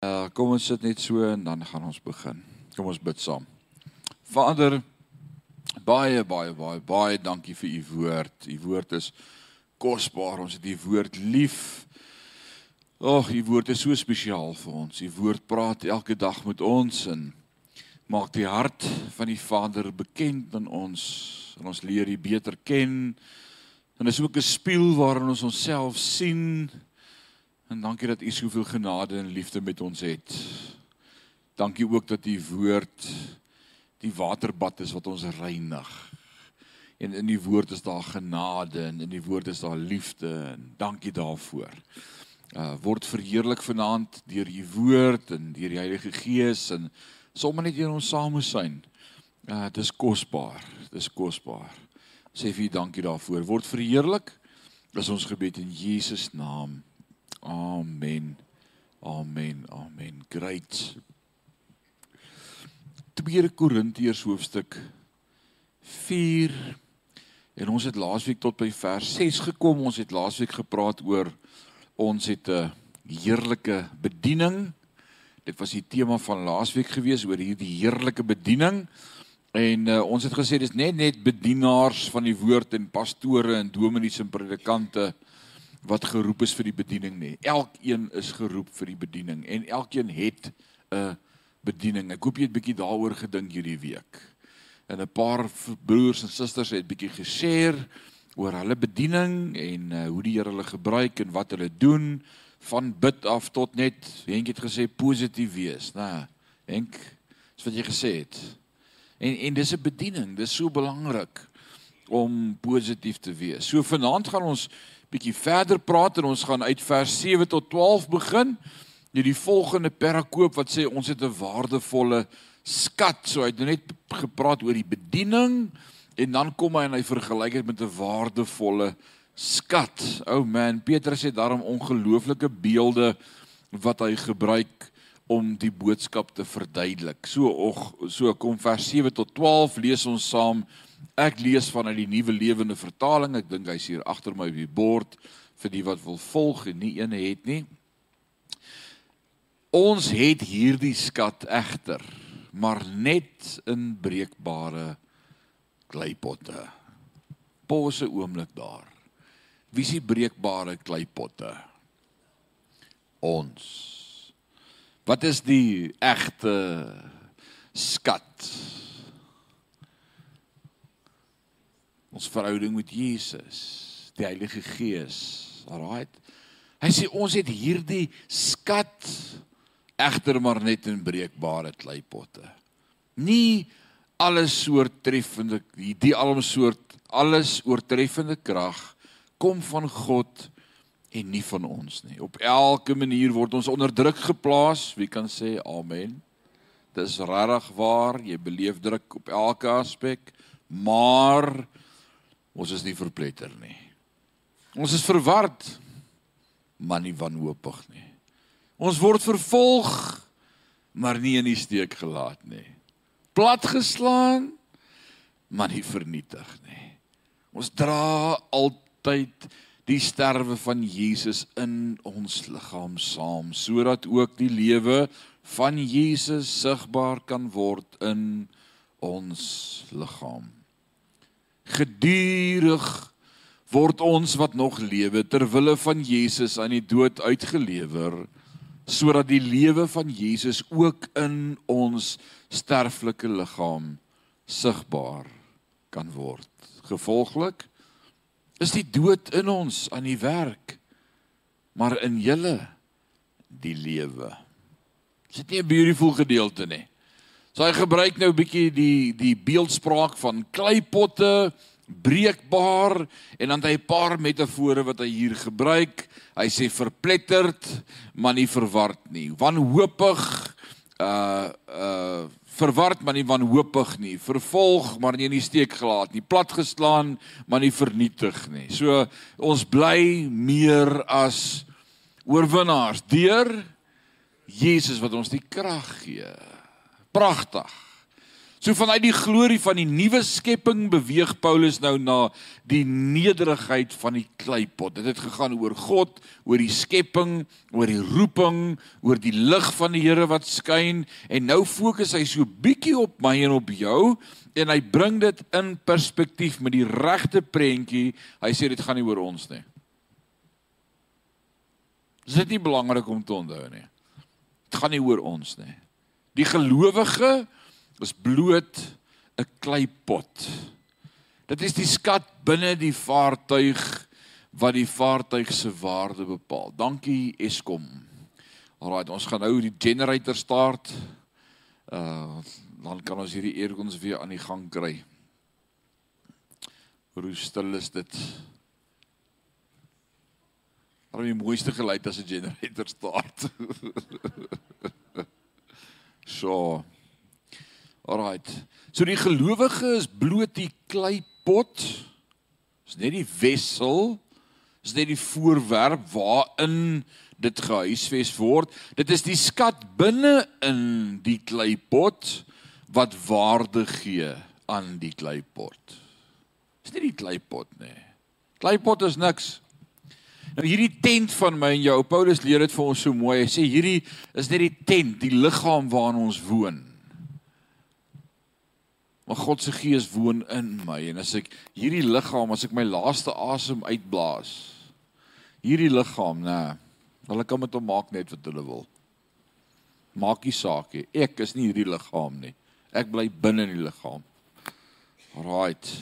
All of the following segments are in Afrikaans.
Uh, kom ons sit net so en dan gaan ons begin. Kom ons bid saam. Vader, baie baie baie baie dankie vir u woord. U woord is kosbaar. Ons het u woord lief. Ag, u woord is so spesiaal vir ons. U woord praat elke dag met ons en maak die hart van die Vader bekend aan ons en ons leer u beter ken. En is ook 'n spieël waarin ons onsself sien En dankie dat u soveel genade en liefde met ons het. Dankie ook dat u woord die waterbad is wat ons reinig. En in die woord is daar genade en in die woord is daar liefde en dankie daarvoor. Uh word verheerlik vanaand deur u woord en deur die Heilige Gees en sommer net in ons samesyn. Uh dis kosbaar. Dis kosbaar. Sê vir u dankie daarvoor. Word verheerlik. Dis ons gebed in Jesus naam. Amen. Amen. Amen. Great. 2 Korintiërs hoofstuk 4 en ons het laasweek tot by vers 6 gekom. Ons het laasweek gepraat oor ons het 'n heerlike bediening. Dit was die tema van laasweek gewees oor hierdie heerlike bediening. En uh, ons het gesê dis net net bedienaars van die woord en pastore en dominees en predikante wat geroep is vir die bediening nie. Elkeen is geroep vir die bediening en elkeen het 'n bediening. Ek hoop jy het bietjie daaroor gedink hierdie week. En 'n paar broers en susters het bietjie geshare oor hulle bediening en uh, hoe die Here hulle gebruik en wat hulle doen van bid af tot net Henk het gesê positief wees, né? Henk, dis wat jy gesê het. En en dis 'n bediening, dis so belangrik om positief te wees. So vanaand gaan ons bietjie verder praat en ons gaan uit vers 7 tot 12 begin. Hier die volgende perakoop wat sê ons het 'n waardevolle skat. So hy het nou net gepraat oor die bediening en dan kom hy en hy vergelyk dit met 'n waardevolle skat. O oh man, Petrus het daarom ongelooflike beelde wat hy gebruik om die boodskap te verduidelik. So og so kom vers 7 tot 12 lees ons saam Ek lees vanuit die nuwe lewende vertaling. Ek dink hy's hier agter my op die bord vir die wat wil volg en nie een het nie. Ons het hierdie skat egter, maar net in breekbare kleipotte. Pause oomblik daar. Wie is die breekbare kleipotte? Ons. Wat is die egte skat? Ons verhouding met Jesus, die Heilige Gees. Alraight. Hy sê ons het hierdie skat egter maar net in breekbare kleipotte. Nie alles soort treffende die alom soort alles oortreffende krag kom van God en nie van ons nie. Op elke manier word ons onder druk geplaas. Wie kan sê amen? Dis regtig waar, jy beleef druk op elke aspek, maar Ons is nie verpletter nie. Ons is verward, maar nie wanhoopig nie. Ons word vervolg, maar nie in die steek gelaat nie. Platgeslaan, maar nie vernietig nie. Ons dra altyd die sterwe van Jesus in ons liggaam saam sodat ook die lewe van Jesus sigbaar kan word in ons liggaam gedurig word ons wat nog lewe ter wille van Jesus aan die dood uitgelewer sodat die lewe van Jesus ook in ons sterflike liggaam sigbaar kan word. Gevolglik is die dood in ons aan die werk maar in julle die lewe. Is dit nie 'n beautiful gedeelte nie? So hy gebruik nou 'n bietjie die die beeldspraak van kleipotte, breekbaar en dan hy 'n paar metafore wat hy hier gebruik. Hy sê verpletterd, maar nie verward nie. Wanhoopig, uh uh verward maar nie wanhoopig nie. Vervolg maar nie in die steek gelaat nie. Platgeslaan maar nie vernietig nie. So ons bly meer as oorwinnaars deur Jesus wat ons die krag gee. Pragtig. So vanuit die glorie van die nuwe skepping beweeg Paulus nou na die nederigheid van die kleipot. Dit het gegaan oor God, oor die skepping, oor die roeping, oor die lig van die Here wat skyn en nou fokus hy so bietjie op my en op jou en hy bring dit in perspektief met die regte prentjie. Hy sê dit gaan nie oor ons nie. Dit is nie belangrik om te onthou nie. Dit gaan nie oor ons nie. Die gelowige is bloot 'n kleipot. Dit is die skat binne die vaartuig wat die vaartuig se waarde bepaal. Dankie Eskom. Alraai, ons gaan nou die generator start. Uh dan kan ons hierdie aircons weer aan die gang kry. Hoe stil is dit? Maar die mooiste geluid as 'n generator start. so. Alraait. So die gelowige is bloot die kleipot. Is net die wessel. Is net die voorwerp waarin dit gehuisves word. Dit is die skat binne in die kleipot wat waarde gee aan die kleipot. Is nie die kleipot nie. Kleipot is niks. Nou hierdie tent van my en jou, Paulus leer dit vir ons so mooi. Hy sê hierdie is net die tent, die liggaam waarin ons woon. Maar God se gees woon in my en as ek hierdie liggaam, as ek my laaste asem uitblaas, hierdie liggaam, nê, hulle kan met hom maak net wat hulle wil. Maak nie saak nie. Ek is nie hierdie liggaam nie. Ek bly binne in die liggaam. Right.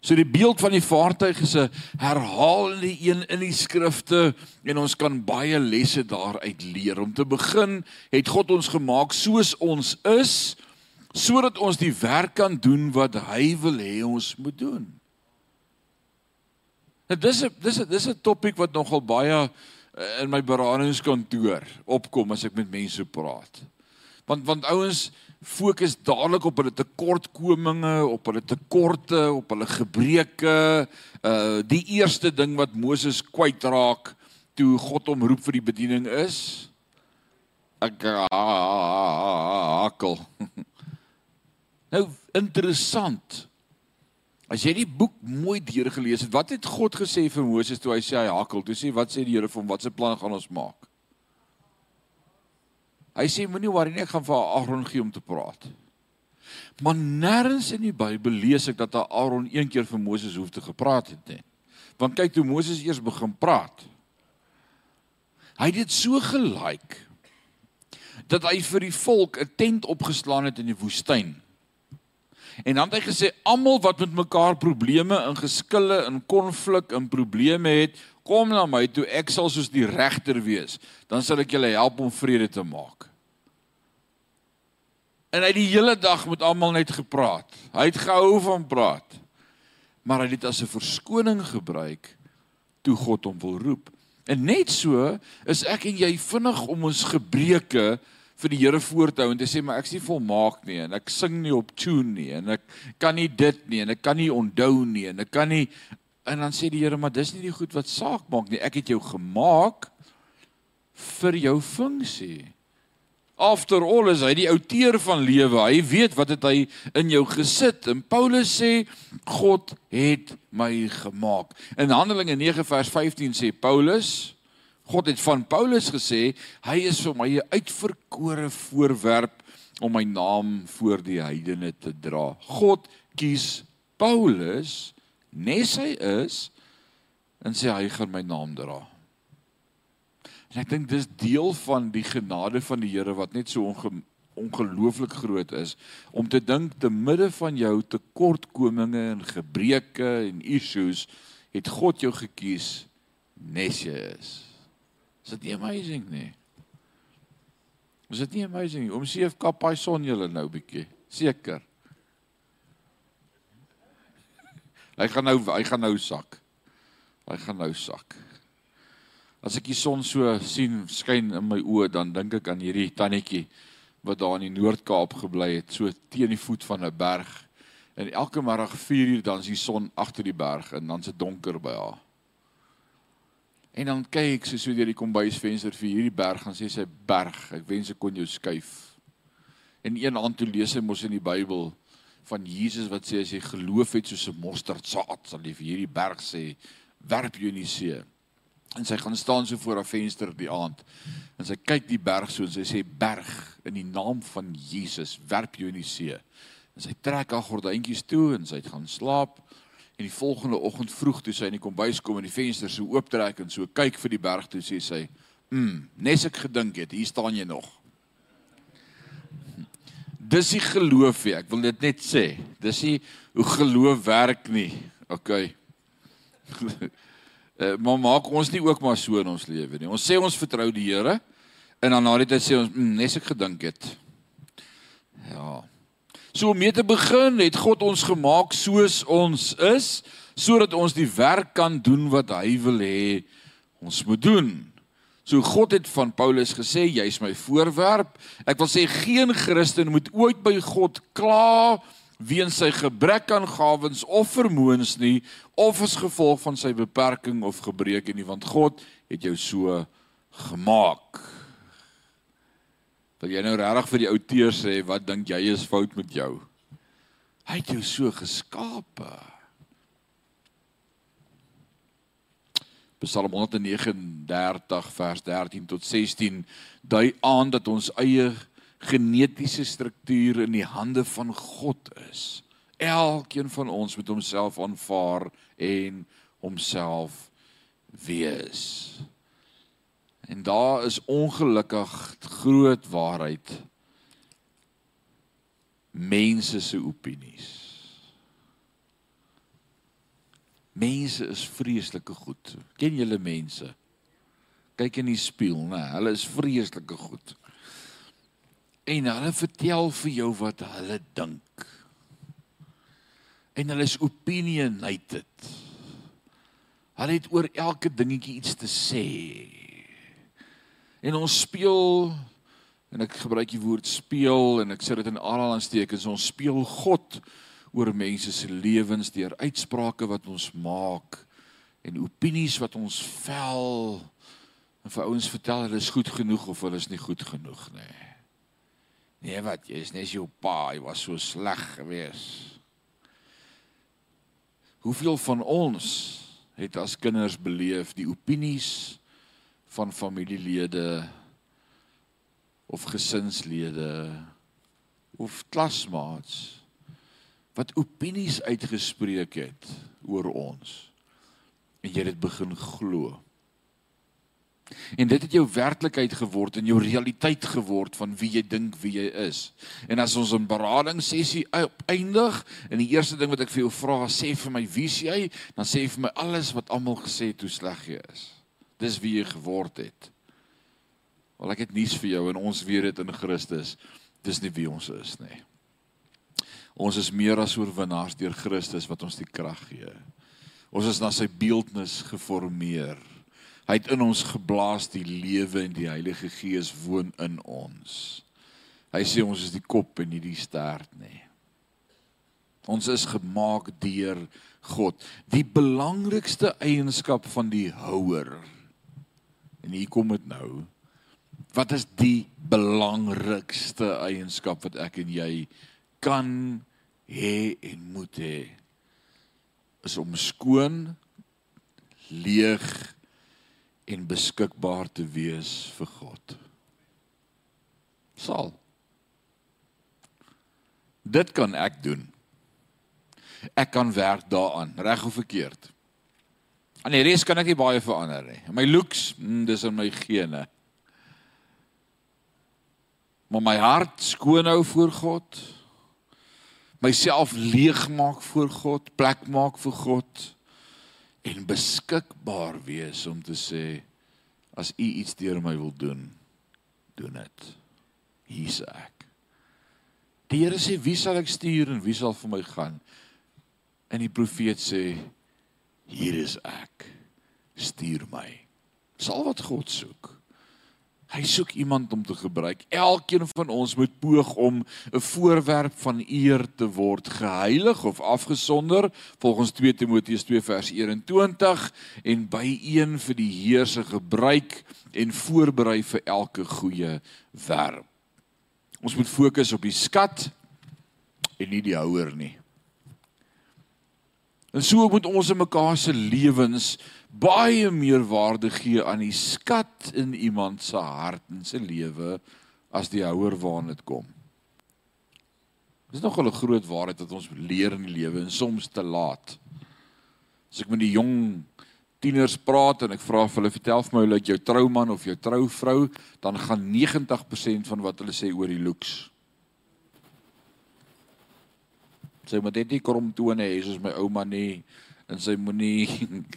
So die beeld van die vaartuig is 'n herhalende een in die skrifte en ons kan baie lesse daaruit leer. Om te begin het God ons gemaak soos ons is sodat ons die werk kan doen wat hy wil hê ons moet doen. Dit is dis 'n dis 'n topik wat nogal baie eh, in my beradingskantoor opkom as ek met mense praat. Want want ouens fokus dadelik op hulle tekortkominge, op hulle tekorte, op hulle gebreke. Uh die eerste ding wat Moses kwytraak toe God hom roep vir die bediening is ek hakkel. Nou interessant. As jy die boek mooi deurgelees het, wat het God gesê vir Moses toe hy sê hy hakkel? Toe sê wat sê die Here vir hom? Wat se plan gaan ons maak? Hy sê moenie worry nie, ek gaan vir Aaron gee om te praat. Maar nêrens in die Bybel lees ek dat Aaron een keer vir Moses hoef te gepraat het nie. Want kyk toe Moses eers begin praat. Hy het dit so gelike dat hy vir die volk 'n tent opgeslaan het in die woestyn. En dan het hy gesê almal wat met mekaar probleme en geskille en konflik en probleme het, kom na my toe, ek sal soos die regter wees. Dan sal ek julle help om vrede te maak. En hy het die hele dag met almal net gepraat. Hy het gehou van praat. Maar hy het dit as 'n verskoning gebruik toe God hom wil roep. En net so is ek en jy vinnig om ons gebreke vir die Here voor te hou en te sê maar ek is nie volmaak nie en ek sing nie op tune nie en ek kan nie dit nie en ek kan nie onthou nie en ek kan nie en dan sê die Here maar dis nie die goed wat saak maak nie ek het jou gemaak vir jou funksie After all is hy die outeur van lewe. Hy weet wat het hy in jou gesit. En Paulus sê God het my gemaak. In Handelinge 9 vers 15 sê Paulus God het van Paulus gesê, hy is vir my 'n uitverkore voorwerp om my naam voor die heidene te dra. God kies Paulus nes hy is en sê hy gaan my naam dra. En ek dink dis deel van die genade van die Here wat net so onge, ongelooflik groot is om te dink te midde van jou tekortkominge en gebreke en issues het God jou gekies nes jy is. Is dit nie amazing nie? Is dit nie amazing nie? Om seef kapai son julle nou bietjie. Seker. Hy gaan nou hy gaan nou sak. Hy gaan nou sak. As ek die son so sien skyn in my oë, dan dink ek aan hierdie tannetjie wat daar in die Noord-Kaap gebly het, so teen die voet van 'n berg. En elke middag 4uur dan is die son agter die berg en dan se donker by haar. En dan kyk ek so so deur die kombuisvenster vir hierdie berg en sê sy berg, ek wens ek kon jou skuif. En een aand toe lees hy mos in die Bybel van Jesus wat sê as jy geloof het soos 'n mosterdsaad sal jy vir hierdie berg sê werp jou in die see. En sy gaan staan so voor haar venster die aand. En sy kyk die berg so en sy sê berg in die naam van Jesus werp jou in die see. En sy trek haar gordyntjies toe en sy gaan slaap. En die volgende oggend vroeg toe sy in die kombuis kom en die venster so ooptrek en so kyk vir die berg toe sê sy, "Mm, nes ek gedink het, hier staan jy nog." Dis die geloof, ek wil dit net sê. Dis nie hoe geloof werk nie. OK. Eh, maar maak ons nie ook maar so in ons lewe nie. Ons sê ons vertrou die Here en dan na die tyd sê ons mm, nes ek gedink het. Ja. So om mee te begin het God ons gemaak soos ons is sodat ons die werk kan doen wat hy wil hê ons moet doen. So God het van Paulus gesê jy's my voorwerp. Ek wil sê geen Christen moet ooit by God kla weens sy gebrek aan gawens of vermoëns nie of as gevolg van sy beperking of gebreke nie want God het jou so gemaak. Wil jy nou regtig vir die ou teer sê wat dink jy is fout met jou? Hy het jou so geskape. Psalm 139 vers 13 tot 16 dui aan dat ons eie genetiese struktuur in die hande van God is. Elkeen van ons moet homself aanvaar en homself wees. En daar is ongelukkig groot waarheid mense se opinies. Mense is vreeslike goed. Ken julle mense? Kyk in die spieël, né? Hulle is vreeslike goed. En hulle vertel vir jou wat hulle dink. En hulle is opinionated. Hulle het oor elke dingetjie iets te sê. En ons speel en ek gebruik die woord speel en ek sê dit in aanhalingstekens ons speel God oor mense se lewens deur uitsprake wat ons maak en opinies wat ons vel en vir ouens vertel hulle is goed genoeg of hulle is nie goed genoeg nie. Nee, wat jy is net jou pa, hy was so sleg geweest. Hoeveel van ons het as kinders beleef die opinies van familielede of gesinslede of klasmaats wat opinies uitgespreek het oor ons en jy dit begin glo. En dit het jou werklikheid geword en jou realiteit geword van wie jy dink wie jy is. En as ons 'n berading sessie eindig en die eerste ding wat ek vir jou vra, sê vir my wie jy, dan sê vir my alles wat almal gesê het hoe sleg jy is. Dis wie jy geword het. Wel ek het nuus vir jou en ons weet dit in Christus. Dis nie wie ons is nie. Ons is meer as oorwinnaars deur Christus wat ons die krag gee. Ons is na sy beeldnis geformeer. Hy het in ons geblaas die lewe en die Heilige Gees woon in ons. Hy sê ons is die kop en nie die stert nie. Ons is gemaak deur God. Die belangrikste eienskap van die houer. En hier kom dit nou. Wat is die belangrikste eienskap wat ek en jy kan hê en moet hê is om skoon leeg en beskikbaar te wees vir God. Sal Dit kan ek doen. Ek kan werk daaraan, reg of verkeerd. Aan die res kan ek nie baie verander nie. My looks, mm, dis in my gene. Maar my hart skoon hou voor God myself leegmaak voor God, plek maak vir God en beskikbaar wees om te sê as u iets deur my wil doen, doen dit. Hier's ek. Die Here sê wie sal ek stuur en wie sal vir my gaan? En die profeet sê hier is ek. Stuur my. Sal wat God soek. Hy soek iemand om te gebruik. Elkeen van ons moet poog om 'n voorwerp van eer te word, geheilig of afgesonder, volgens 2 Timoteus 2 vers 21 en by een vir die Heer se gebruik en voorberei vir elke goeie werk. Ons moet fokus op die skat en nie die houer nie. En so moet ons in mekaar se lewens baie meer waarde gee aan die skat in iemand se hart en se lewe as die houer waarna dit kom. Dis nog 'n groot waarheid wat ons leer in die lewe en soms te laat. As ek met die jong tieners praat en ek vra vir hulle vertel vir my hoe lyk jou trouman of jou trouvrou, dan gaan 90% van wat hulle sê oor die looks. Sy moet net nie krom tone hê soos my ouma nie en sy moenie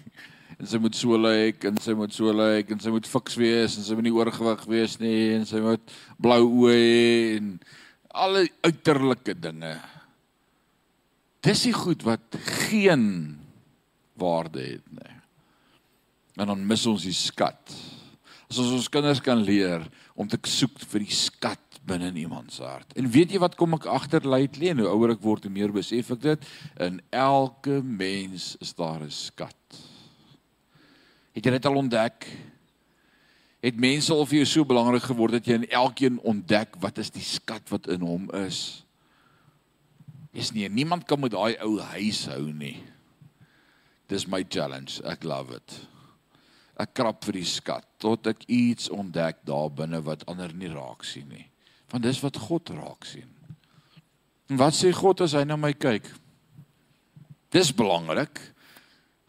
en sy moet so lyk en sy moet so lyk en sy moet fiks wees en sy moet nie oorgewig wees nie en sy moet blou oë hê en alle uiterlike dinge. Dis die goed wat geen waarde het nie. En dan mis ons die skat. As ons ons kinders kan leer om te soek vir die skat binne in iemand se hart. En weet jy wat kom ek agter lately en hoe ouer ek word hoe meer besef ek dit in elke mens is daar 'n skat. Het jy dit al ontdek? Het mense al vir jou so belangrik geword dat jy in elkeen ontdek wat is die skat wat in hom is? Is nie niemand kan met daai ou huis hou nie. Dis my challenge. Ek love it. Ek krap vir die skat tot ek iets ontdek daar binne wat ander nie raak sien nie want dis wat God raak sien. En wat sê God as hy na my kyk? Dis belangrik.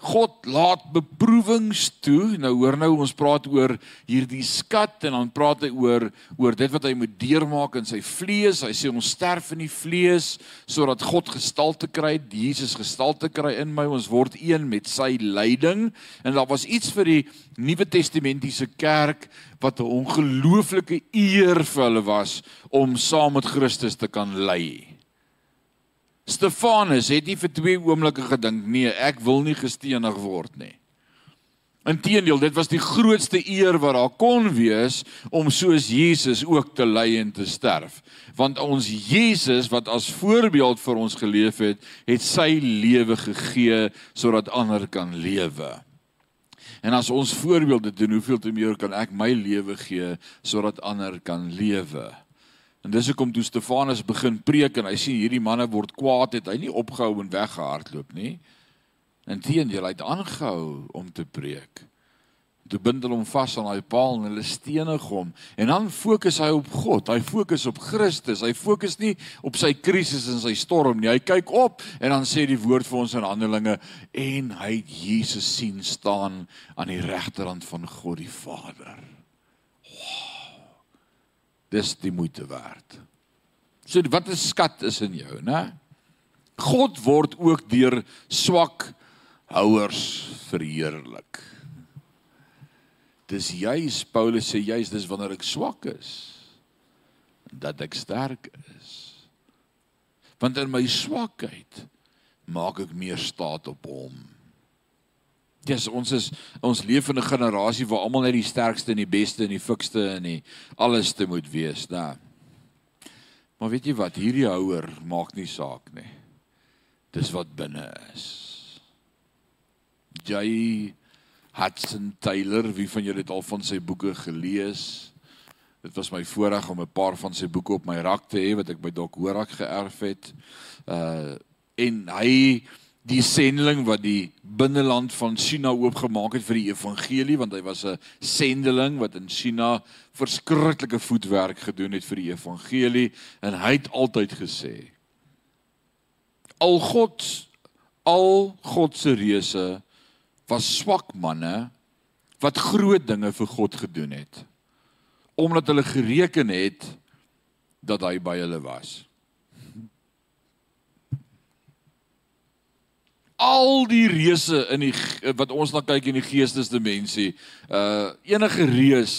God laat beproewings toe. Nou hoor nou ons praat oor hierdie skat en dan praat hy oor oor dit wat hy moet deurmaak in sy vlees. Hy sê ons sterf in die vlees sodat God gestalte kry, Jesus gestalte kry in my. Ons word een met sy lyding. En daar was iets vir die Nuwe Testamentiese kerk wat 'n ongelooflike eer vir hulle was om saam met Christus te kan ly. Stefanus het nie vir twee oomblikke gedink nee, ek wil nie gestenig word nie. Inteendeel, dit was die grootste eer wat daar kon wees om soos Jesus ook te ly en te sterf. Want ons Jesus wat as voorbeeld vir ons geleef het, het sy lewe gegee sodat ander kan lewe. En as ons voorbeelde doen, hoeveel te meer kan ek my lewe gee sodat ander kan lewe? En dis hoekom toe Stefanus begin preek en hy sien hierdie manne word kwaad het hy nie opgehou en weggehardloop nie. Inteendeel hy het aangehou om te preek. Toe bind hulle hom vas aan daai paal en hulle stenig hom en dan fokus hy op God. Hy fokus op Christus. Hy fokus nie op sy krisis en sy storm nie. Hy kyk op en dan sê die woord vir ons in Handelinge en hy het Jesus sien staan aan die regterhand van God die Vader dis die moeite werd. So wat 'n skat is in jou, né? God word ook deur swak houers verheerlik. Dis juis Paulus sê juis dis wanneer ek swak is dat ek sterk is. Want in my swakheid maak ek meer staat op hom. Dis ons is ons leef in 'n generasie waar almal net die sterkste en die beste en die fikste en die alles te moet wees, da. Maar weet jy wat, hierdie houer maak nie saak nie. Dis wat binne is. Jy Hudson Taylor, wie van julle het al van sy boeke gelees? Dit was my voorreg om 'n paar van sy boeke op my rak te hê wat ek by Dok Horak geërf het. Uh en hy die sendeling wat die binneland van China oopgemaak het vir die evangelie want hy was 'n sendeling wat in China verskriklike voetwerk gedoen het vir die evangelie en hy het altyd gesê al God al God se reëse was swak manne wat groot dinge vir God gedoen het omdat hulle gereken het dat hy by hulle was al die reuse in die wat ons na kyk in die geestesdimensie. Uh enige reus,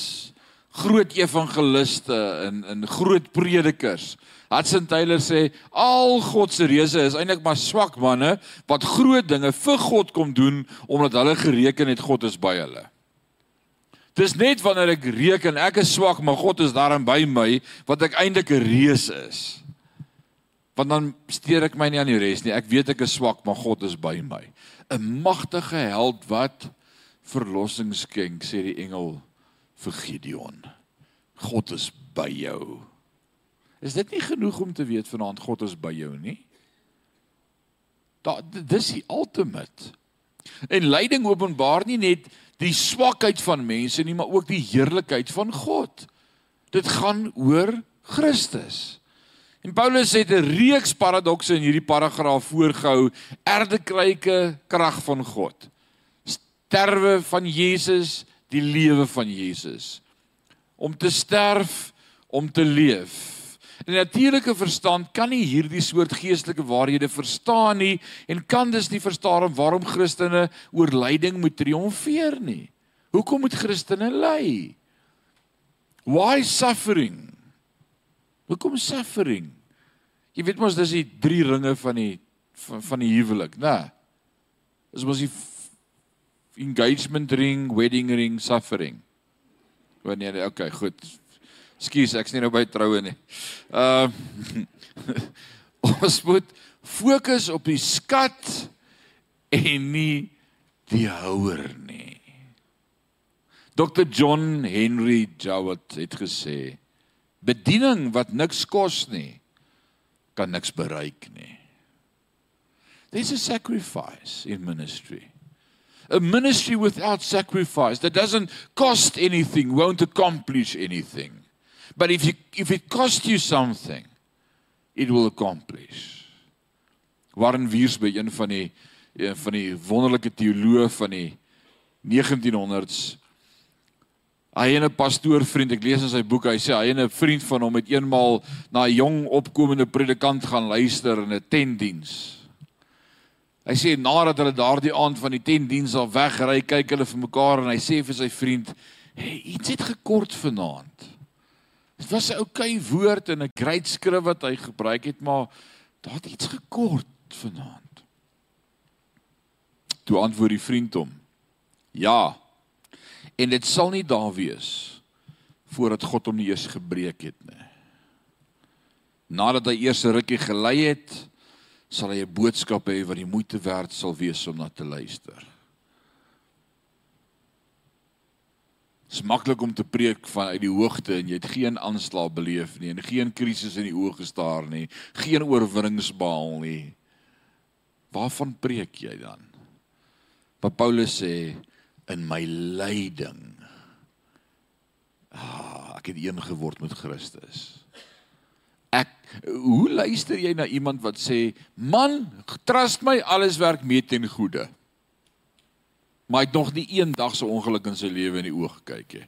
groot evangeliste en en groot predikers. Hudson Taylor sê al God se reuse is eintlik maar swak manne wat groot dinge vir God kom doen omdat hulle gereken het God is by hulle. Dis net wanneer ek reken ek is swak maar God is daarin by my wat ek eintlik 'n reus is want dan steur ek my nie aan die res nie. Ek weet ek is swak, maar God is by my. 'n Magtige held wat verlossing skenk, sê die engel vir Gideon. God is by jou. Is dit nie genoeg om te weet vanaand God is by jou nie? Da dis die ultimate. En lyding openbaar nie net die swakheid van mense nie, maar ook die heerlikheid van God. Dit gaan oor Christus. En Paulus het 'n reeks paradokse in hierdie paragraaf voorgehou. Erdekryke krag van God. Sterwe van Jesus, die lewe van Jesus. Om te sterf, om te leef. Die natuurlike verstand kan nie hierdie soort geestelike waarhede verstaan nie en kan dus nie verstaan waarom Christene oor lyding moet triomfeer nie. Hoekom moet Christene ly? Why suffering? Hoekom suffering? Jy weet mos dis die drie ringe van die van, van die huwelik, né? Dis mos die engagement ring, wedding ring, suffering. Wanneer okay, goed. Skus, ek's nie nou by troue nie. Ehm uh, ons moet fokus op die skat en nie die houer nie. Dr John Henry Jowett het gesê bediening wat niks kos nie kan niks bereik nie. There's a sacrifice in ministry. A ministry without sacrifice that doesn't cost anything won't accomplish anything. But if you if it costs you something, it will accomplish. Warren Wiersbe, een van die een van die wonderlike teoloë van die 1900s Hy en 'n pastoor vriend, ek lees in sy boek, hy sê hy en 'n vriend van hom het eenmal na 'n jong opkomende predikant gaan luister in 'n tentdiens. Hy sê nadat hulle daardie aand van die tentdiens al wegry, kyk hulle vir mekaar en hy sê vir sy vriend, "Hey, iets het gekort vanaand." Dit was 'n oukei woord en 'n great skrif wat hy gebruik het, maar daar het iets gekort vanaand. Toe antwoord die vriend hom, "Ja, en dit sal nie daar wees voordat God hom nie eers gebreek het nie. Nadat hy eers 'n rukkie gelei het, sal hy 'n boodskap hê wat die moeite werd sal wees om na te luister. Dit is maklik om te preek vanuit die hoogte en jy het geen aanslag beleef nie en geen krisis in die oë gestaar nie, geen oorwinnings behaal nie. Waarvan preek jy dan? Wat Paulus sê, in my lyding. Ah, ek het een geword met Christus. Ek hoe luister jy na iemand wat sê, "Man, trust my, alles werk mee ten goeie." Maar hy het nog nie eendag so ongeluk in sy lewe in die oog gekyk nie.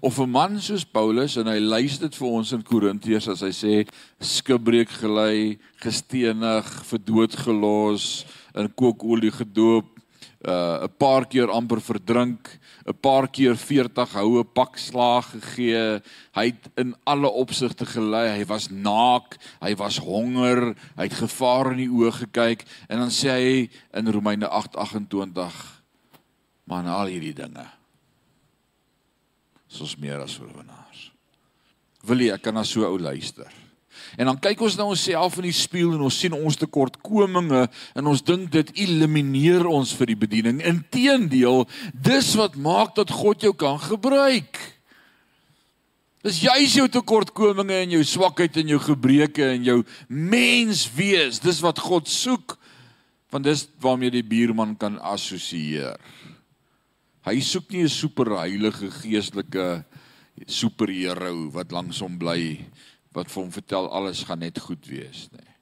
Of 'n man soos Paulus en hy luister dit vir ons in Korintiërs as hy sê skibreek gelei, gestenig, vir dood gelos, in kookolie gedoop, uh 'n paar keer amper verdrink, 'n paar keer 40 houe pak slaag gegee. Hy het in alle opsigte gelei. Hy was naak, hy was honger, hy het gevaar in die oë gekyk en dan sê hy in Romeine 8:28 maar na al hierdie dinge soos meer as oorwinnaars. Wil jy ek kan na so ou luister? En dan kyk ons na onsself in die spieël en ons sien ons tekortkominge en ons dink dit elimineer ons vir die bediening. Inteendeel, dis wat maak dat God jou kan gebruik. Dis juis jou tekortkominge en jou swakheid en jou gebreke en jou menswees, dis wat God soek. Want dis waarmee die buurman kan assosieer. Hy soek nie 'n superheilige geestelike superheld wat langs hom bly wat vir hom vertel alles gaan net goed wees nê. Nee.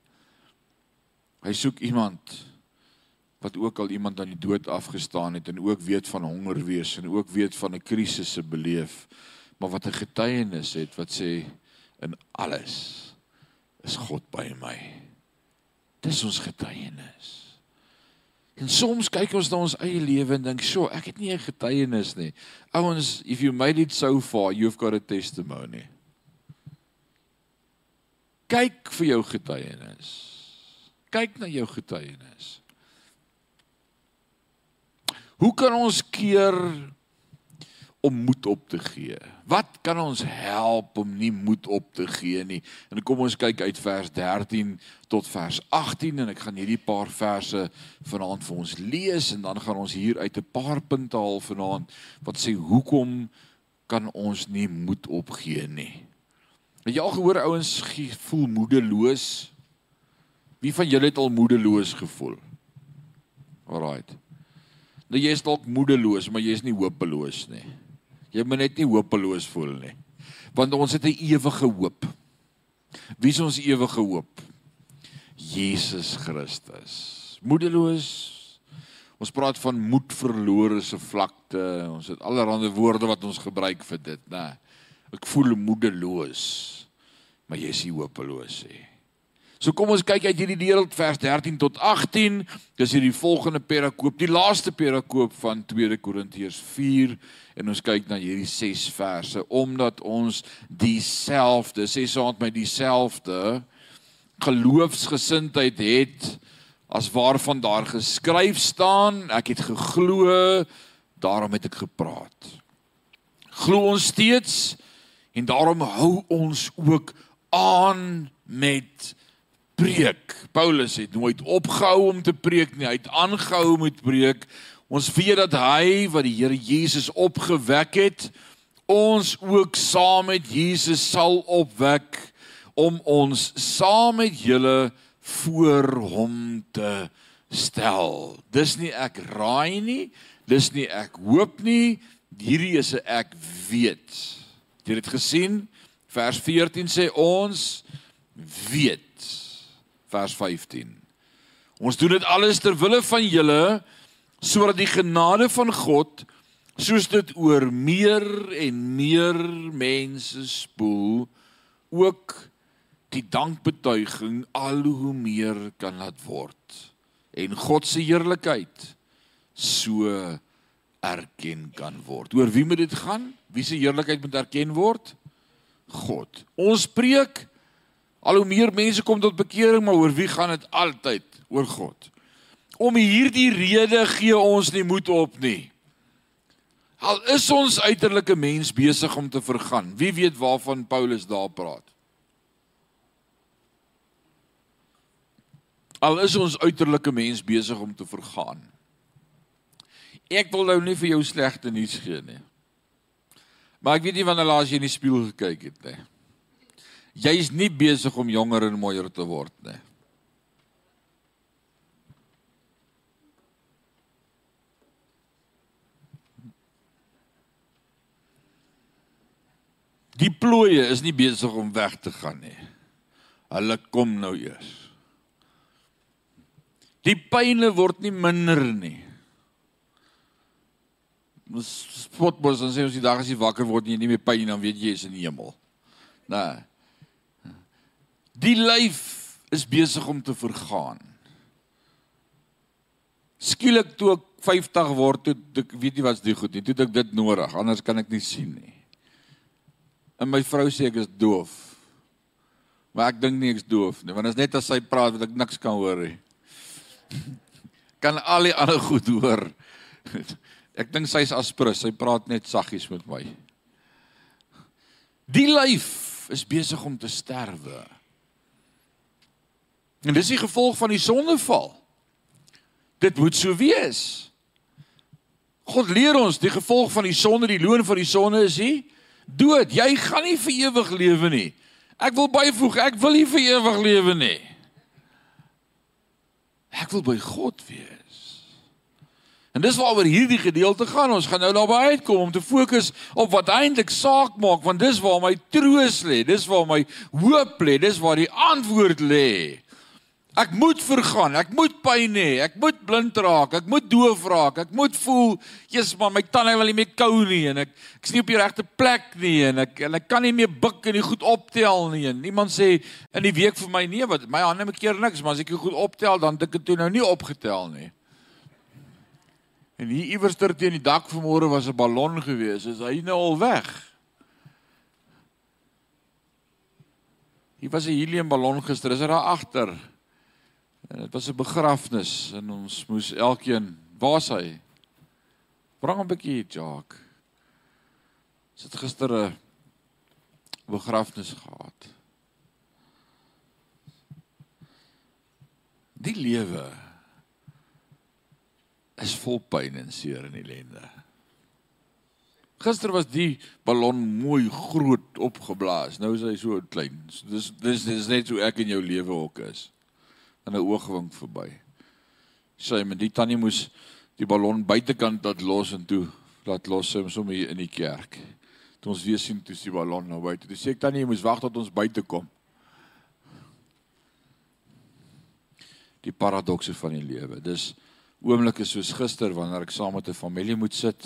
Hy soek iemand wat ook al iemand aan die dood afgestaan het en ook weet van honger wees en ook weet van 'n krisisse beleef, maar wat 'n getuienis het wat sê in alles is God by my. Dis ons getuienis. En soms kyk ons na ons eie lewe en dink, "Sjoe, ek het nie 'n getuienis nie." Ouens, if you made it so far, you've got a testimony kyk vir jou getuienis. Kyk na jou getuienis. Hoe kan ons keer om moed op te gee? Wat kan ons help om nie moed op te gee nie? En kom ons kyk uit vers 13 tot vers 18 en ek gaan hierdie paar verse vanaand vir ons lees en dan gaan ons hier uit 'n paar punte haal vanaand wat sê hoekom kan ons nie moed opgee nie? Het jy al gehoor ouens voel moedeloos? Wie van julle het al moedeloos gevoel? Alraight. Nou jy is dalk moedeloos, maar jy is nie hopeloos nie. Jy moet net nie hopeloos voel nie. Want ons het 'n ewige hoop. Wie is ons ewige hoop? Jesus Christus. Moedeloos. Ons praat van moed verlore se vlakte. Ons het allerlei woorde wat ons gebruik vir dit, né? Ek voel moedeloos. Maar jy is nie hopeloos nie. So kom ons kyk uit hierdie deel vers 13 tot 18. Dis hierdie volgende perakoop, die laaste perakoop van 2 Korintiërs 4 en ons kyk na hierdie 6 verse omdat ons dieselfde, sê met my dieselfde geloofsgesindheid het as waarvan daar geskryf staan, ek het geglo, daarom het ek gepraat. Glo ons steeds en daarom hou ons ook aan met preek. Paulus het nooit opgehou om te preek nie. Hy het aangehou met preek. Ons weet dat hy wat die Here Jesus opgewek het, ons ook saam met Jesus sal opwek om ons saam met julle voor hom te stel. Dis nie ek raai nie, dis nie ek hoop nie, hierdie is 'n ek weet. Het dit gesien? Vers 14 sê ons weet vers 15. Ons doen dit alles ter wille van julle sodat die genade van God soos dit oor meer en meer mense spoel ook die dankbetuiging al hoe meer kan laat word en God se heerlikheid so erken kan word. Oor wie moet dit gaan? Wie se heerlikheid moet erken word? God. Ons preek Al hoe meer mense kom tot bekering, maar oor wie gaan dit altyd? Oor God. Om hierdie rede gee ons nie moed op nie. Al is ons uiterlike mens besig om te vergaan. Wie weet waarvan Paulus daar praat? Al is ons uiterlike mens besig om te vergaan. Ek wil nou nie vir jou slegte nuus gee nie. Maar ek weet nie wanneer laas jy in die spieël gekyk het nie jy is nie besig om jonger en mooier te word nie. Die plooie is nie besig om weg te gaan nie. Hulle kom nou eers. Die pyne word nie minder nie. Spotbos dan sê ons die dag as jy wakker word en jy nie meer pyn dan weet jy is in die hemel. Nee. Die lyf is besig om te vergaan. Skielik toe ek 50 word, toe ek weet nie wat's die goed nie, toe ek dit nodig, anders kan ek nie sien nie. En my vrou sê ek is doof. Maar ek dink nie ek's doof nie, want as net as sy praat wat ek niks kan hoor nie. Kan al die ander goed hoor. Ek dink sy's aspirus, sy praat net saggies met my. Die lyf is besig om te sterwe. En dis die gevolg van die sondeval. Dit moet so wees. God leer ons die gevolg van die sonde, die loon van die sonde is nie dood. Jy gaan nie vir ewig lewe nie. Ek wil byvoeg, ek wil nie vir ewig lewe nie. Ek wil by God wees. En dis waaroor hierdie gedeelte gaan. Ons gaan nou daarby uitkom om te fokus op wat eintlik saak maak, want dis waar my troos lê, dis waar my hoop lê, dis waar die antwoord lê. Ek moet vergaan, ek moet pyn hê, ek moet blind raak, ek moet doof raak, ek moet voel, Jesus man, my tande wil nie meer kou nie en ek ek's nie op die regte plek nie en ek en ek kan nie meer buig en nie goed optel nie. En niemand sê in die week vir my nee, wat my hande maak keer niks, maar as ek goed optel dan dink ek toe nou nie opgetel nie. En hier iewers ter teen die dak vanmôre was 'n ballon gewees, is hy nou al weg? Hier was 'n heliumballon gister, is hy daar agter? Dit was 'n begrafnis en ons moes elkeen, waar is hy? Bring 'n bietjie Jacques. Sit gister 'n begrafnis gehad. Die lewe is vol pyn en seer en ellende. Gister was die ballon mooi groot opgeblaas. Nou is hy so klein. Dis dis dis net so ek in jou lewe ook is. In 'n oogwink verby. Sy met die tannie moes die ballon buitekant laat los en toe laat los hom sommer hier in die kerk. Toe ons weer sien toe die ballon nou buite. Toe sê ek tannie jy moes wag tot ons buite kom. Die paradokse van die lewe. Dis oomblikke soos gister wanneer ek saam met 'n familie moet sit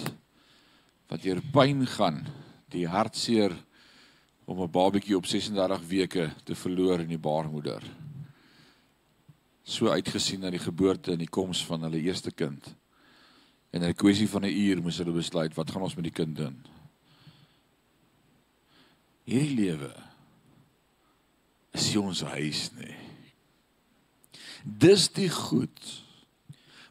wat deur pyn gaan, die hartseer om 'n babatjie op 36 weke te verloor in die baarmoeder. So uitgesien na die geboorte en die koms van hulle eerste kind. En in 'n kwessie van 'n uur moes hulle besluit wat gaan ons met die kind doen? Hierdie lewe is nie ons huis nie. Dis die goed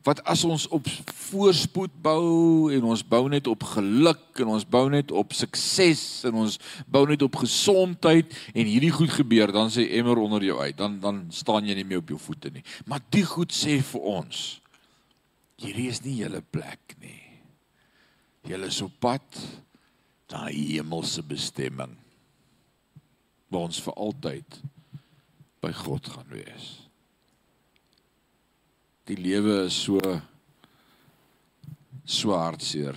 wat as ons op voorspoed bou en ons bou net op geluk en ons bou net op sukses en ons bou net op gesondheid en hierdie goed gebeur dan sê emmer onder jou uit dan dan staan jy nie meer op jou voete nie. Maar die goed sê vir ons hierdie is nie julle plek nie. Julle is op pad na hemelse bestemming waar ons vir altyd by God gaan wees die lewe is so so hartseer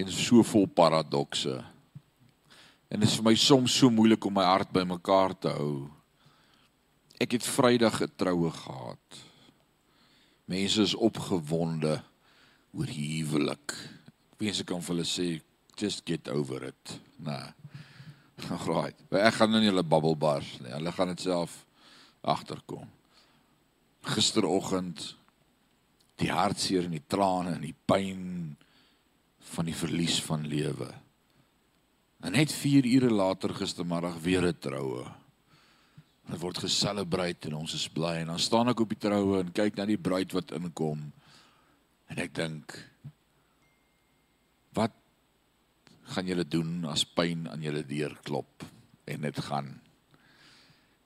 en so vol paradokse. En dit is vir my soms so moeilik om my hart bymekaar te hou. Ek het vrydag getroue gehad. Mense is opgewonde oor huwelik. Mense kan vir hulle sê just get over it. Nee. Right ek gaan nou nie hulle bubble bars nie. Hulle gaan dit self agterkom gisteroggend die hartseer en die trane en die pyn van die verlies van lewe. En net 4 ure later gistermiddag weer 'n troue. Dit word geselebreer en ons is bly en dan staan ek op die troue en kyk na die bruid wat inkom. En ek dink wat gaan julle doen as pyn aan julle deur klop en dit gaan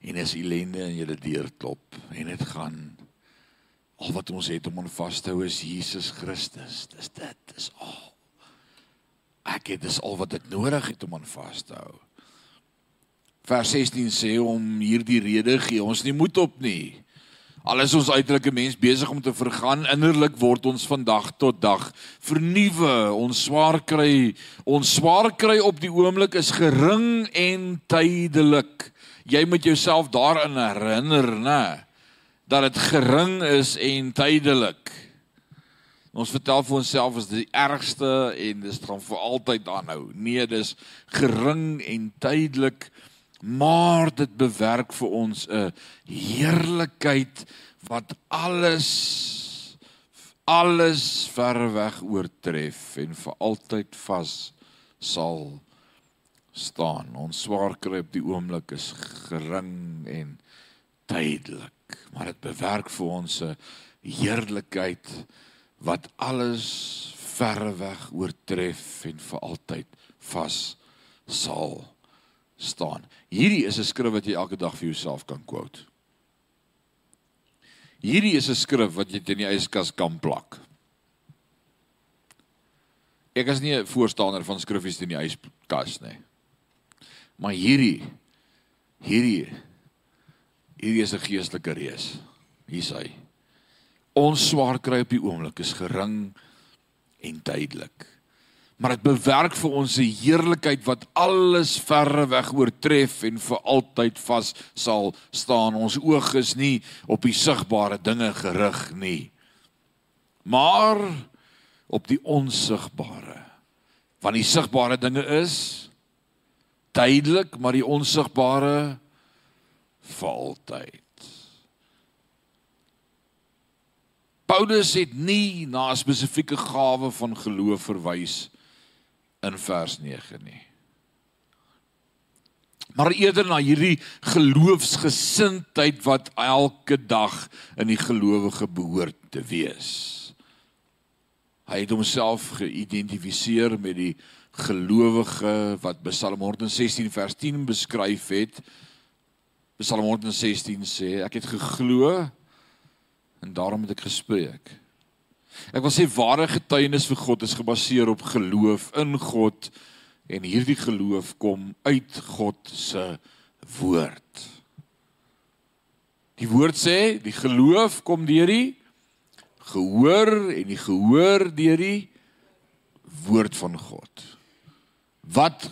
en is ellende in julle deur klop en dit gaan al wat ons het om aan vas te hou is Jesus Christus. Dis dit, dis al. Ek het dis al wat ek nodig het om aan vas te hou. Vers 16 sê om hierdie rede gee ons nie moed op nie. Al is ons uiterlike mens besig om te vergaan, innerlik word ons van dag tot dag vernuwe. Ons swaar kry, ons swaar kry op die oomblik is gering en tydelik jy moet jouself daarin herinner, nê, dat dit gering is en tydelik. Ons vertel vir onsself is die ergste en dit gaan vir altyd aanhou. Nee, dis gering en tydelik, maar dit bewerk vir ons 'n heerlikheid wat alles alles verweg oortref en vir altyd vas sal staan. Ons swaar kry op die oomblik is gering en tydelik, maar dit bewerk vir ons 'n heerlikheid wat alles verreweg oortref en vir altyd vas sal staan. Hierdie is 'n skrif wat jy elke dag vir jouself kan quote. Hierdie is 'n skrif wat jy in die yskas kan plak. Ek is nie 'n voorstander van skriffies in die yskas nie. Maar hierdie hierdie hierdie is 'n geestelike reus. Hier's hy. Ons swaar kry op die oomblik is gering en tydelik. Maar dit bewerk vir ons 'n heerlikheid wat alles verre weg oortref en vir altyd vas sal staan. Ons oog is nie op die sigbare dinge gerig nie. Maar op die onsigbare. Want die sigbare dinge is tydelik, maar die onsigbare vir altyd. Paulus het nie na 'n spesifieke gawe van geloof verwys in vers 9 nie. Maar eerder na hierdie geloofsgesindheid wat elke dag in die gelowige behoort te wees. Hy het homself geïdentifiseer met die gelowige wat Psalm 116 vers 10 beskryf het. Psalm 116 sê ek het geglo en daarom het ek gespreek. Ek wil sê ware getuienis vir God is gebaseer op geloof in God En hierdie geloof kom uit God se woord. Die woord sê, die geloof kom deur die gehoor en die gehoor deur die woord van God. Wat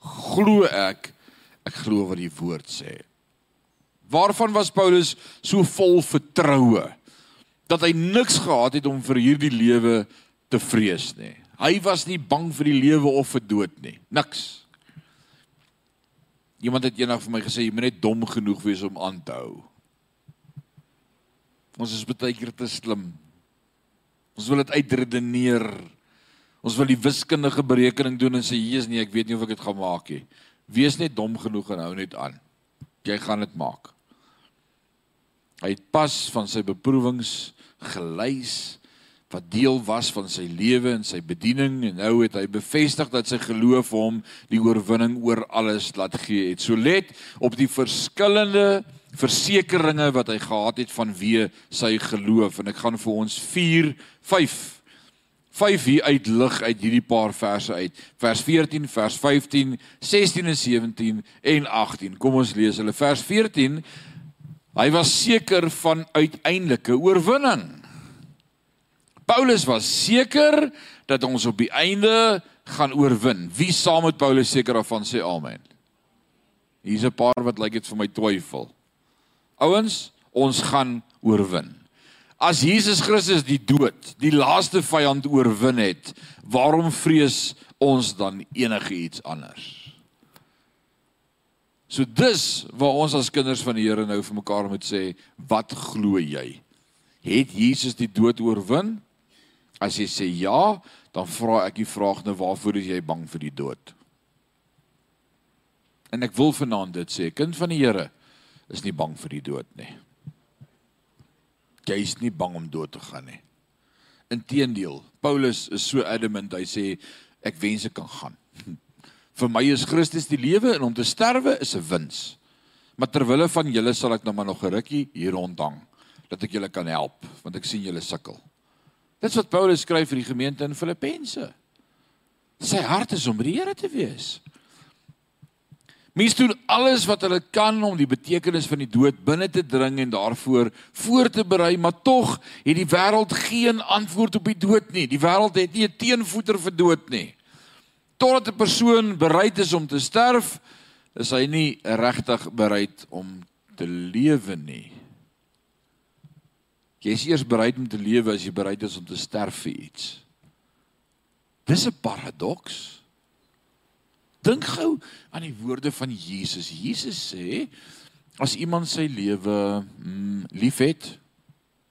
glo ek? Ek glo wat die woord sê. Waarvan was Paulus so vol vertroue dat hy niks gehad het om vir hierdie lewe te vrees nie. Hy was nie bang vir die lewe of vir dood nie. Niks. Iemand het eendag vir my gesê jy moet net dom genoeg wees om aan te hou. Ons is baie keer te slim. Ons wil dit uitredeneer. Ons wil die wiskundige berekening doen en sê Jesus nee, ek weet nie of ek dit gaan maak nie. Wees net dom genoeg en hou net aan. Jy gaan dit maak. Hy het pas van sy beproewings gelys wat deel was van sy lewe en sy bediening en nou het hy bevestig dat sy geloof hom die oorwinning oor alles laat gee het. So let op die verskillende versekeringe wat hy gehad het van wie sy geloof en ek gaan vir ons 4 5 5 hier uit lig uit hierdie paar verse uit. Vers 14, vers 15, 16 en 17 en 18. Kom ons lees hulle. Vers 14 Hy was seker van uiteindelike oorwinning. Paulus was seker dat ons op die einde gaan oorwin. Wie saam met Paulus seker daarvan sê amen. Hier's 'n paar wat lyk dit vir my twyfel. Ouens, ons gaan oorwin. As Jesus Christus die dood, die laaste vyand oorwin het, waarom vrees ons dan enigiets anders? So dis waar ons as kinders van die Here nou vir mekaar moet sê, wat glo jy? Het Jesus die dood oorwin? As jy sê ja, dan vra ek die vraag nou waarvoor is jy bang vir die dood? En ek wil vanaand dit sê, kind van die Here is nie bang vir die dood nie. Jy is nie bang om dood te gaan nie. Inteendeel, Paulus is so adamant, hy sê ek wens ek kan gaan. vir my is Christus die lewe en om te sterwe is 'n wins. Maar ter wille van julle sal ek nou maar nog 'n rukkie hier rondhang dat ek julle kan help want ek sien julle sukkel. Dit is wat Paulus skryf vir die gemeente in Filippense. Sy hart is om die Here te wees. Mense doen alles wat hulle kan om die betekenis van die dood binne te dring en daarvoor voor te berei, maar tog het die wêreld geen antwoord op die dood nie. Die wêreld het nie 'n teenvoeter vir dood nie. Totdat 'n persoon bereid is om te sterf, is hy nie regtig bereid om te lewe nie. Jy is eers bereid om te lewe as jy bereid is om te sterf vir iets. Dis 'n paradoks. Dink gou aan die woorde van Jesus. Jesus sê as iemand sy lewe mm, liefhet,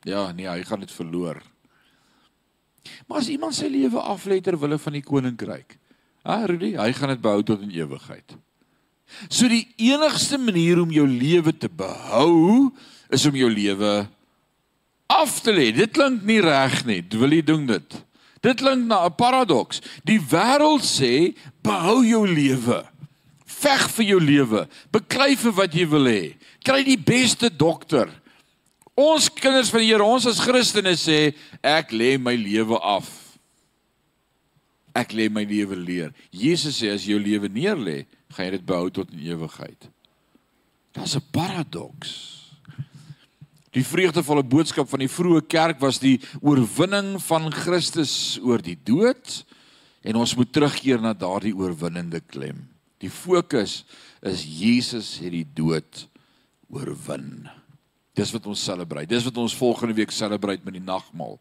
ja, nee, hy gaan dit verloor. Maar as iemand sy lewe aflê ter wille van die koninkryk, ah Rudy, hy gaan dit behou tot in ewigheid. So die enigste manier om jou lewe te behou is om jou lewe af te lê. Dit klink nie reg nie. Wil jy doen dit? Dit klink na 'n paradoks. Die wêreld sê behou jou lewe. Veg vir jou lewe. Beklei vir wat jy wil hê. Kry die beste dokter. Ons kinders van die Here, ons as Christene sê ek lê my lewe af. Ek lê my lewe leer. Jesus sê as jy jou lewe neerlê, gaan jy dit behou tot in ewigheid. Dit's 'n paradoks. Die vreugdevolle boodskap van die vroeë kerk was die oorwinning van Christus oor die dood en ons moet terugkeer na daardie oorwinnende klem. Die fokus is Jesus het die dood oorwin. Dis wat ons selebreit. Dis wat ons volgende week selebreit met die nagmaal.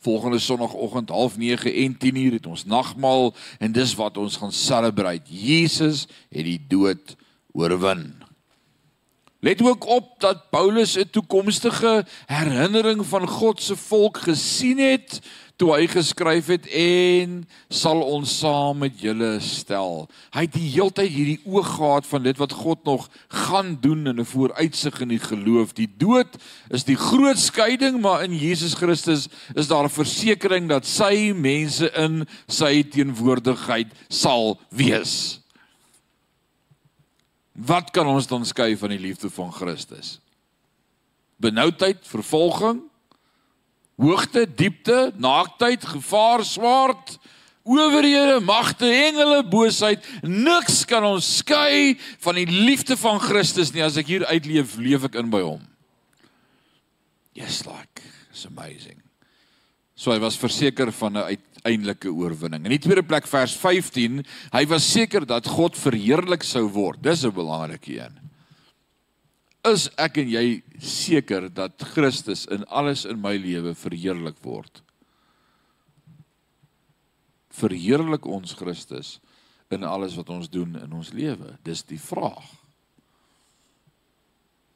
Volgende sonoggend 09:30 en 10:00 het ons nagmaal en dis wat ons gaan selebreit. Jesus het die dood oorwin. Let ook op dat Paulus 'n toekomstige herinnering van God se volk gesien het toe hy geskryf het en sal ons saam met julle stel. Hy het die heeltyd hierdie oog gehad van dit wat God nog gaan doen in 'n vooruitsig in die geloof. Die dood is die groot skeiding, maar in Jesus Christus is daar 'n versekering dat sy mense in sy teenwoordigheid sal wees. Wat kan ons dan skei van die liefde van Christus? Benoudheid, vervolging, hoogte, diepte, naaktheid, gevaar, swaard, Owerhede, magte, engele, boosheid, niks kan ons skei van die liefde van Christus nie. As ek hier uitleef, leef ek in by hom. Yes, like, it's amazing. So hy was verseker van 'n uiteindelike oorwinning. In die tweede plek vers 15, hy was seker dat God verheerlik sou word. Dis 'n belangrike een. Is ek en jy seker dat Christus in alles in my lewe verheerlik word? verheerlik ons Christus in alles wat ons doen in ons lewe? Dis die vraag.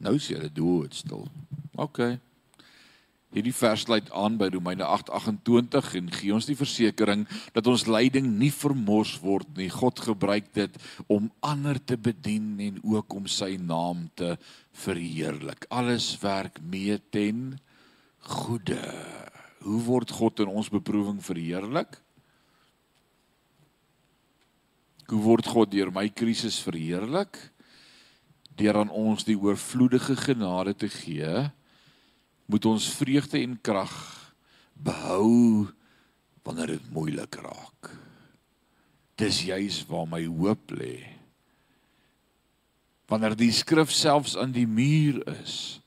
Nou sê hulle doodstil. OK. Hierdie vers sluit aan by Romeine 8:28 en gee ons die versekering dat ons lyding nie vermors word nie. God gebruik dit om ander te bedien en ook om sy naam te verheerlik. Alles werk mee ten goeie. Hoe word God in ons beproewing verheerlik? Hoe word God deur my krisis verheerlik? Deur aan ons die oorvloedige genade te gee, moet ons vreugde en krag behou wanneer dit moeilik raak. Dis juis waar my hoop lê. Wanneer die skrif selfs aan die muur is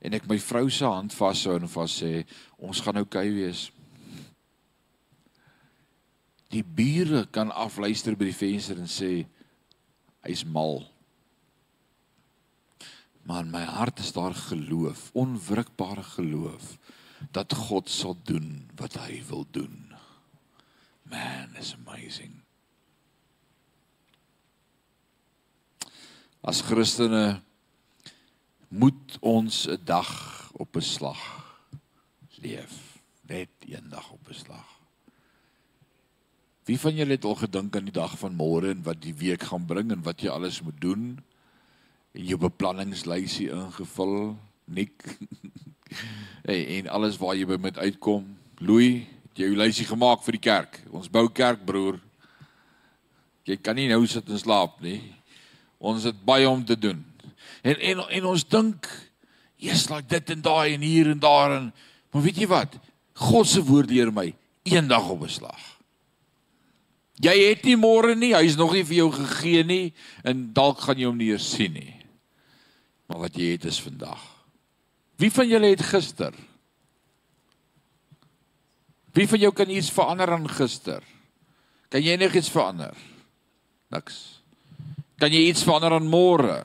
en ek my vrou se hand vashou en vas sê ons gaan oukei okay wees. Die bure kan afluister by die venster en sê hy's mal. Maar in my hart is daar geloof, onwrikbare geloof dat God sal doen wat hy wil doen. Man, is amazing. As Christene moet ons 'n dag op 'n slag leef, net een dag op 'n slag. Wie van julle het al gedink aan die dag van môre en wat die week gaan bring en wat jy alles moet doen? Jou beplanningslysie ingevul, nik. hey, en alles waar jy by moet uitkom. Louis, het jy jou lysie gemaak vir die kerk? Ons bou kerk, broer. Jy kan nie nou sit en slaap nie. Ons het baie om te doen. En en en ons dink, "Jesus, like dit en daai en hier en daar en maar weet jy wat? God se woord leer my eendag op 'n slag. Jy het nie môre nie, hy's nog nie vir jou gegee nie en dalk gaan jy hom nie eens sien nie. Maar wat jy het is vandag. Wie van julle het gister? Wie van jou kan iets verander aan gister? Kan jy enigiets verander? Niks. Kan jy iets verander aan môre?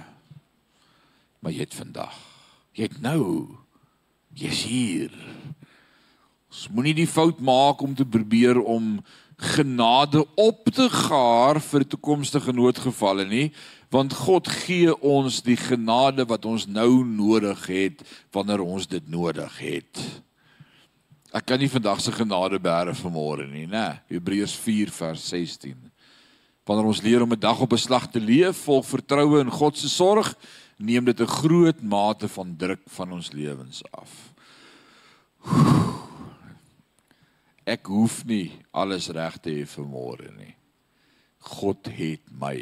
Maar jy het vandag. Jy het nou. Jy's hier. Ons moenie die fout maak om te probeer om genade op te gaar vir toekomstige noodgevalle nie want God gee ons die genade wat ons nou nodig het wanneer ons dit nodig het. Ek kan nie vandag se genade bære vir môre nie, né? Hebreërs 4 vers 16. Wanneer ons leer om 'n dag op 'n slag te leef vol vertroue in God se sorg, neem dit 'n groot mate van druk van ons lewens af. Oef. Ek hoef nie alles reg te hê vir môre nie. God het my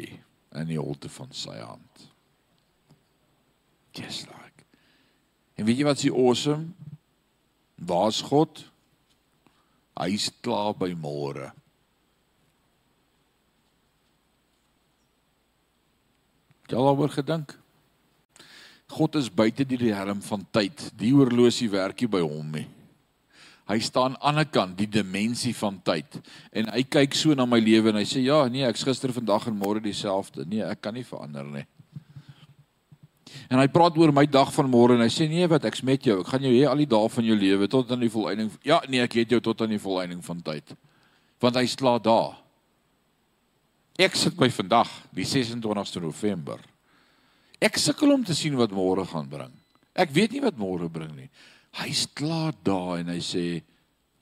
in die holte van sy hand. Just like. En weet jy wat is awesome? Waar's God? Hy's klaar by môre. Jy al oor gedink? God is buite die helm van tyd. Die oorlosie werk nie by hom nie. Hy staan aan die ander kant, die dimensie van tyd. En hy kyk so na my lewe en hy sê ja, nee, ek's gister, vandag en môre dieselfde. Nee, ek kan nie verander nie. En hy praat oor my dag van môre en hy sê nee, wat ek's met jou. Ek gaan jou hê al die dae van jou lewe tot aan die volëinding. Ja, nee, ek het jou tot aan die volëinding van tyd. Want hy slaap daar. Ek sit by vandag, die 26ste November. Ek sukkel om te sien wat môre gaan bring. Ek weet nie wat môre bring nie. Hy's klaar daar en hy sê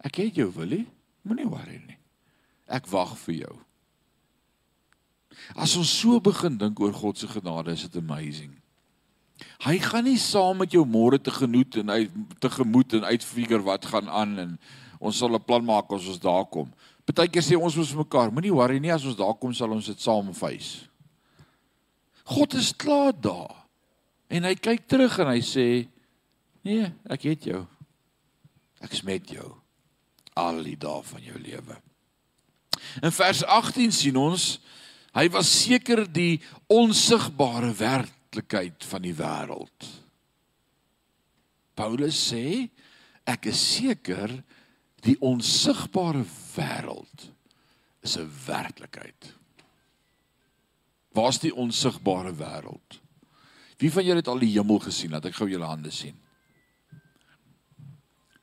ek het jou Willie, moenie worry nie. Ek wag vir jou. As ons so begin dink oor God se genade, is dit amazing. Hy gaan nie saam met jou môre te genoet en uit te gemoed en uitfigure wat gaan aan en ons sal 'n plan maak as ons daar kom. Partykeer sê ons mos mekaar, moenie worry nie as ons daar kom sal ons dit saam face. God is klaar daar. En hy kyk terug en hy sê Nee, ek het jou. Ek is met jou al die dae van jou lewe. In vers 18 sien ons hy was seker die onsigbare werklikheid van die wêreld. Paulus sê ek is seker die onsigbare wêreld is 'n werklikheid. Waar's die onsigbare wêreld? Wie van julle het al die hemel gesien? Laat ek gou julle hande sien.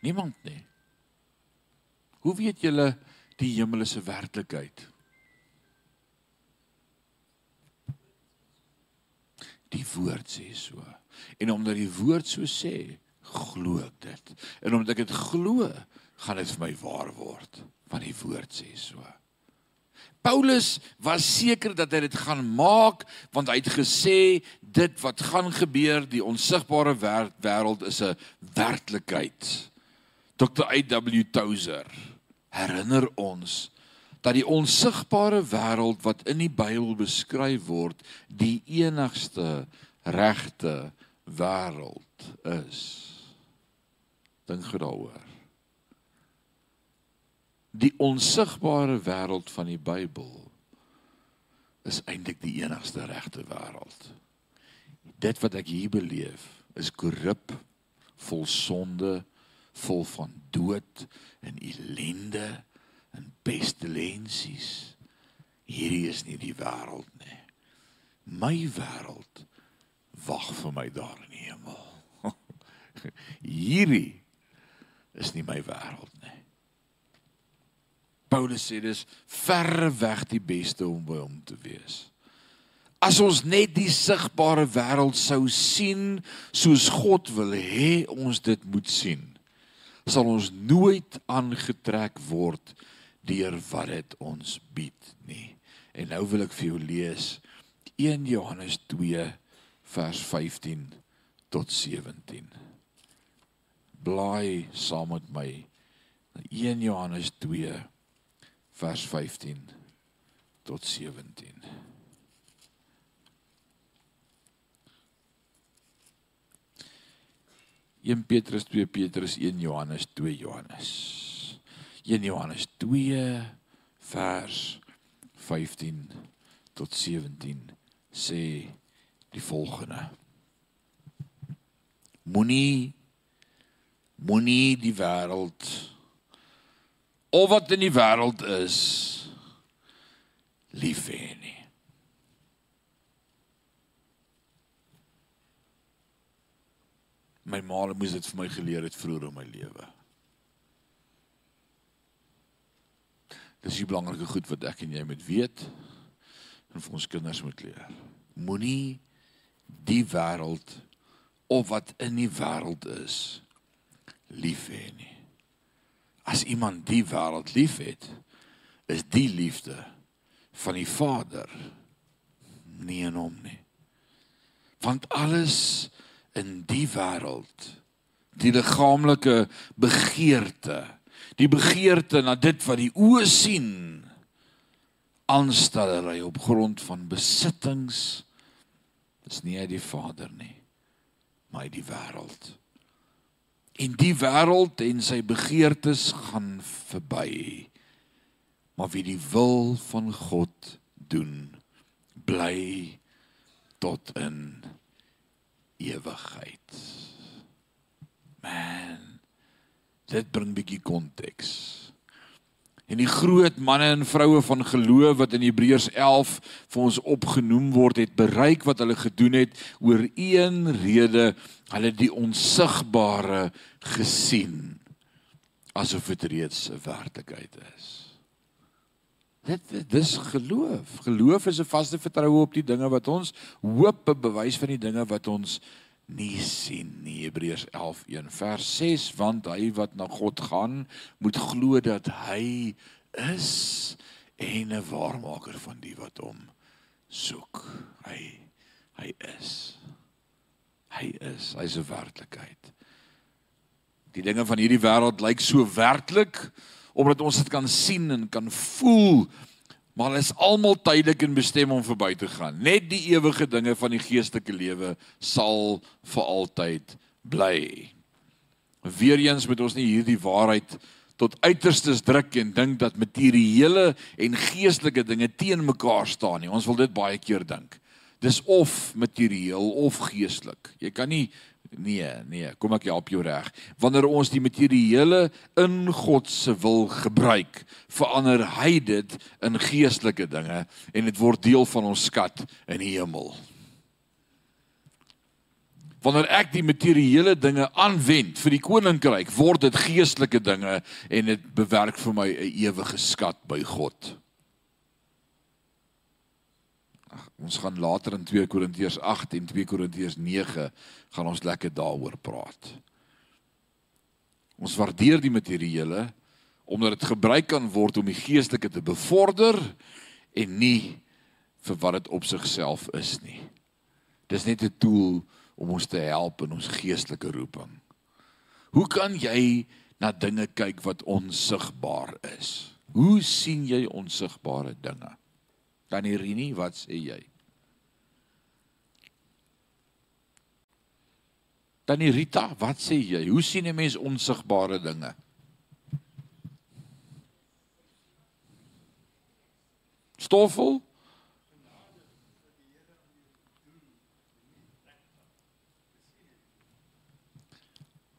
Niemand nie. Hoe weet julle die hemel is 'n werklikheid? Die woord sê so. En omdat die woord so sê, glo ek dit. En omdat ek dit glo, gaan dit vir my waar word, want die woord sê so. Paulus was seker dat hy dit gaan maak want hy het gesê dit wat gaan gebeur die onsigbare wêreld is 'n werklikheid. Dr. A.W. Tozer herinner ons dat die onsigbare wêreld wat in die Bybel beskryf word die enigste regte wêreld is. Dink gou daaroor die onsigbare wêreld van die Bybel is eintlik die enigste regte wêreld. Dit wat ek hier beleef is korrup, vol sonde, vol van dood en ellende en pestilensies. Hierdie is nie die wêreld nie. My wêreld wag vir my daar in die hemel. Hierdie is nie my wêreld nie. Paulus sê dis verre weg die beste om by hom te wees. As ons net die sigbare wêreld sou sien soos God wil hê ons dit moet sien, sal ons nooit aangetrek word deur wat dit ons bied nie. En nou wil ek vir jou lees 1 Johannes 2 vers 15 tot 17. Blaai saam met my 1 Johannes 2 vers 15 tot 17. In Petrus 2 Petrus 1 Johannes 2 Johannes 1 Johannes 2 vers 15 tot 17 sê die volgende Moenie moenie die wêreld of wat in die wêreld is lief hê nie. My ma moes dit vir my geleer het vroeër in my lewe. Dis die belangrike goed wat ek en jy moet weet en vir ons kinders moet leer. Moenie die wêreld of wat in die wêreld is lief hê nie as iemand die wêreld liefhet, is die liefde van die Vader nie in hom nie. Want alles in die wêreld, die liggaamlike begeerte, die begeerte na dit wat die oë sien, aanstellery op grond van besittings. Is nie uit die Vader nie, maar uit die wêreld. En die wêreld en sy begeertes gaan verby. Maar wie die wil van God doen, bly tot in ewigheid. Man, dit bring 'n bietjie konteks. En die groot manne en vroue van geloof wat in Hebreërs 11 vir ons opgenoem word, het bereik wat hulle gedoen het oor een rede, hulle die onsigbare gesien asof dit reeds 'n werklikheid is. Dit dis geloof. Geloof is 'n vaste vertroue op die dinge wat ons hoop, 'n bewys van die dinge wat ons nie sien nie. Hebreërs 11:1 vers 6 want hy wat na God gaan, moet glo dat hy is en 'n waarmaker van die wat hom soek. Hy hy is. Hy is. Hy's 'n werklikheid. Die dinge van hierdie wêreld lyk so werklik omdat ons dit kan sien en kan voel maar hulle is almal tydelik en bestem om verby te gaan. Net die ewige dinge van die geestelike lewe sal vir altyd bly. Weereens moet ons nie hierdie waarheid tot uiterstes druk en dink dat materiële en geestelike dinge teen mekaar staan nie. Ons wil dit baie keer dink. Dis of materieel of geestelik. Jy kan nie nee, nee, kom ek help jou reg. Wanneer ons die materiële in God se wil gebruik, verander hy dit in geestelike dinge en dit word deel van ons skat in die hemel wanneer ek die materiële dinge aanwend vir die koninkryk, word dit geestelike dinge en dit bewerk vir my 'n ewige skat by God. Ons gaan later in 2 Korintiërs 8 en 2 Korintiërs 9 gaan ons lekker daaroor praat. Ons waardeer die materiële omdat dit gebruik kan word om die geestelike te bevorder en nie vir wat dit op sigself is nie. Dis net 'n tool om ons te help in ons geestelike roeping. Hoe kan jy na dinge kyk wat onsigbaar is? Hoe sien jy onsigbare dinge? Tannie Rini, wat sê jy? Tannie Rita, wat sê jy? Hoe sien 'n mens onsigbare dinge? Stoffel?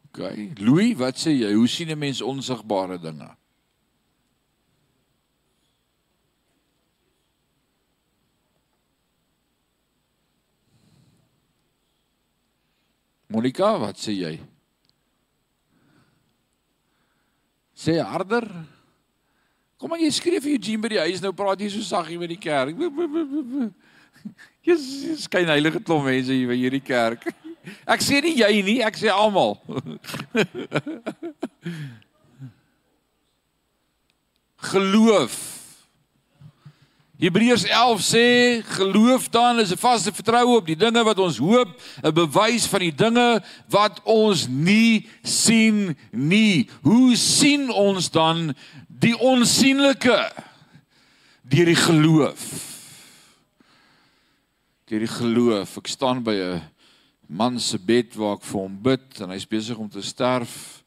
OK. Louis, wat sê jy? Hoe sien 'n mens onsigbare dinge? Monica, wat sê jy? Sê harder. Kom aan jy skryf vir Eugene by die huis nou praat jy so saggie met die kerk. Jesus, skyn heilige klomp mense hier by hierdie kerk. Ek sê nie jy nie, ek sê almal. Geloof. Hebreërs 11 sê geloof dan is 'n vaste vertroue op die dinge wat ons hoop, 'n bewys van die dinge wat ons nie sien nie. Hoe sien ons dan die onsigbare? Deur die geloof. Deur die geloof. Ek staan by 'n man se bed waar ek vir hom bid en hy's besig om te sterf.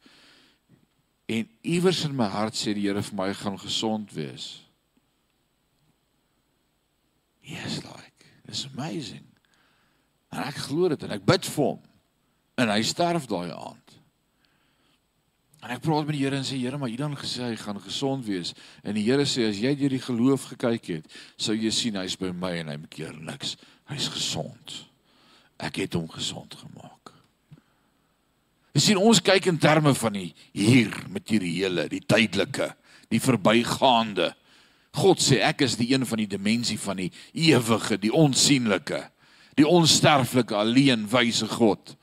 En iewers in my hart sê die Here vir my gaan gesond wees. Yes like. It's amazing. En ek glo dit en ek bid vir hom. En hy sterf daai aand. En ek praat met die Here en sê Here, maar U dan gesê hy gaan gesond wees. En die Here sê as jy deur die geloof gekyk het, sou jy sien hy's by my en hy maak niks. Hy's gesond ek het hom gesond gemaak. Jy sien ons kyk in terme van die hier materiële, die tydelike, die verbygaande. God sê ek is die een van die dimensie van die ewige, die onsigbare, die onsterflike alleen wyse God.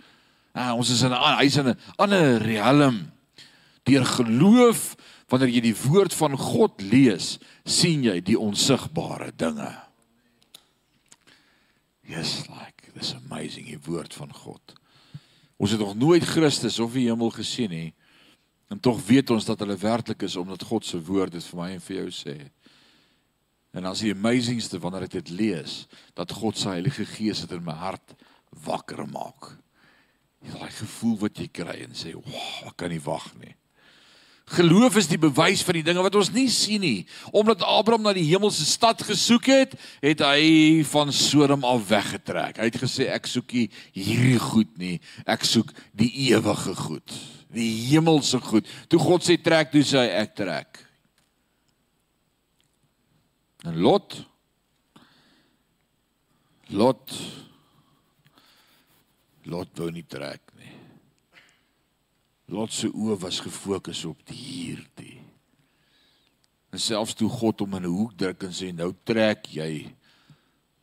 Ah, ons is in 'n hy's in 'n ander riem. Deur geloof wanneer jy die woord van God lees, sien jy die onsigbare dinge. Yes, like Dis amazing die woord van God. Ons het nog nooit Christus of die hemel gesien nie. En tog weet ons dat hulle werklik is omdat God se woord dit vir my en vir jou sê. En as die amazingste wanneer ek dit lees, dat God se Heilige Gees dit in my hart wakker maak. Daai gevoel wat jy kry en sê, "Wow, ek kan nie wag nie." Geloof is die bewys van die dinge wat ons nie sien nie. Omdat Abraham na die hemelse stad gesoek het, het hy van Sodom af weggetrek. Hy het gesê ek soek nie hierdie goed nie, ek soek die ewige goed, die hemelse goed. Toe God sê trek, toe sê hy ek trek. En Lot Lot Lot wou nie trek Lot se oë was gefokus op die hierdie. En selfs toe God hom in 'n hoek druk en sê nou trek jy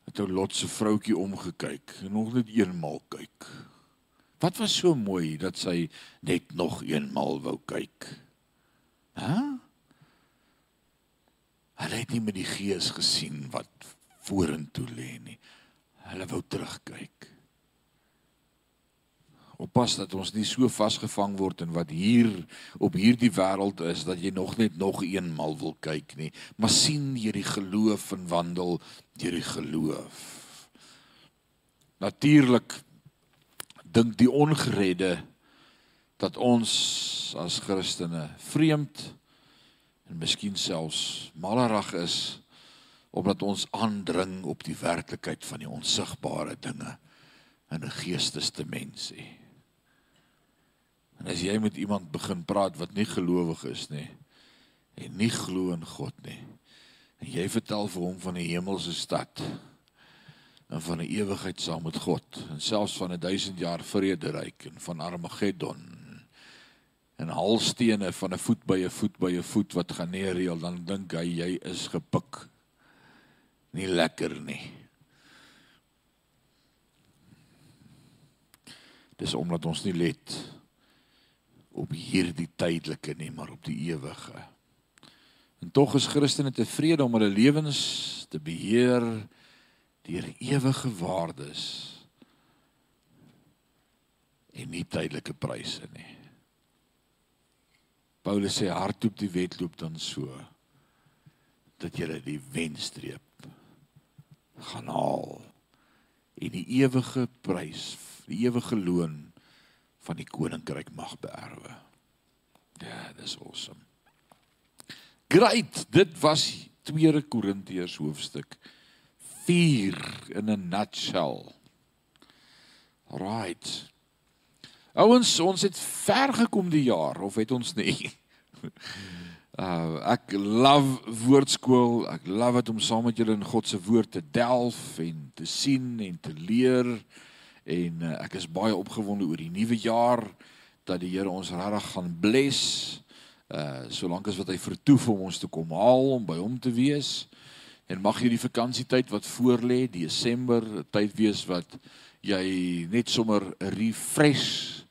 het ou Lot se vroutjie omgekyk en nog net eenmal kyk. Wat was so mooi dat sy net nog eenmal wou kyk? Hæ? Hulle het nie met die gees gesien wat vorentoe lê nie. Hulle wou terugkyk. Oppas dat ons nie so vasgevang word in wat hier op hierdie wêreld is dat jy nog net nog eenmal wil kyk nie. Maar sien jy die geloof en wandel deur die geloof. Natuurlik dink die ongeredde dat ons as Christene vreemd en miskien selfs malerig is omdat ons aandring op die werklikheid van die onsigbare dinge in 'n geestesdimensie. En as jy met iemand begin praat wat nie gelowig is nie en nie glo in God nie, en jy vertel vir hom van die hemelse stad en van 'n ewigheid saam met God en selfs van 'n 1000 jaar vrederyk en van Armageddon en halstene van 'n voet by 'n voet by 'n voet wat gaan neerreel dan dink hy jy is gepik. Nie lekker nie. Dis omdat ons nie let op hierdie tydelike nie maar op die ewige. En tog is Christene tevrede om hulle lewens te beheer deur ewige waardes en nie tydelike pryse nie Paulus sê hardloop die wedloop dan so dat jy die wenstreep gaan haal en die ewige prys, die ewige loon van die koninkryk mag beerwe. Ja, dis awesome. Great, dit was 2 Korintiërs hoofstuk 4 in 'n nutshell. Right. Ouens, ons het ver gekom die jaar of het ons nie? Uh ek love woordskool. Ek love dit om saam met julle in God se woord te delf en te sien en te leer. En uh, ek is baie opgewonde oor die nuwe jaar dat die Here ons regtig gaan bless. Uh solank as wat hy vertoef om ons te kom haal om by hom te wees. En mag hierdie vakansietyd wat voorlê, Desember, tyd wees wat jy net sommer refresh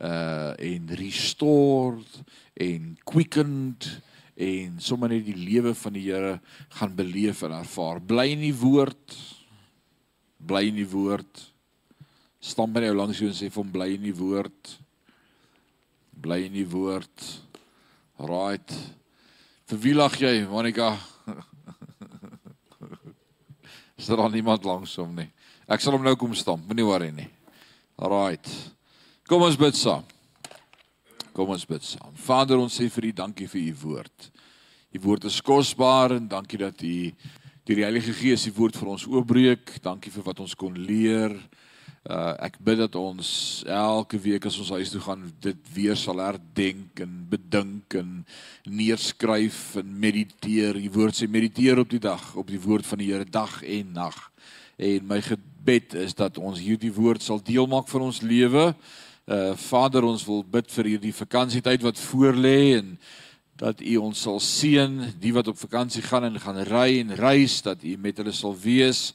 uh en restored en quickened en sommer net die lewe van die Here gaan beleef en ervaar. Bly in die woord. Bly in die woord. Staan by jou langs jou en sê vir hom bly in die woord. Bly in die woord. Right. Vir wie lag jy, Monica? Is daar al iemand langs hom nie? Ek sal hom nou kom stamp, moenie worry nie. Right. Kom ons bid saam. Kom ons bid saam. Vader, ons sê vir U dankie vir U woord. U woord is kosbaar en dankie dat U die Heilige Gees die woord vir ons oopbreek. Dankie vir wat ons kon leer. Uh ek bid dat ons elke week as ons huis toe gaan dit weer sal herdenk en bedink en neerskryf en mediteer. Die woord sê mediteer op die dag, op die woord van die Here dag en nag. En my gebed is dat ons hierdie woord sal deel maak van ons lewe. Uh Vader, ons wil bid vir hierdie vakansietyd wat voorlê en dat U ons sal seën, die wat op vakansie gaan en gaan ry en reis, dat U met hulle sal wees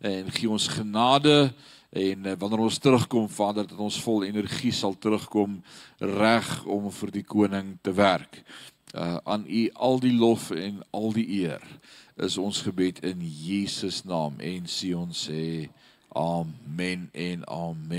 en gee ons genade en uh, wanneer ons terugkom, Vader, dat ons vol energie sal terugkom reg om vir die koning te werk. Uh aan U al die lof en al die eer is ons gebed in Jesus naam en sê ons sê amen en amen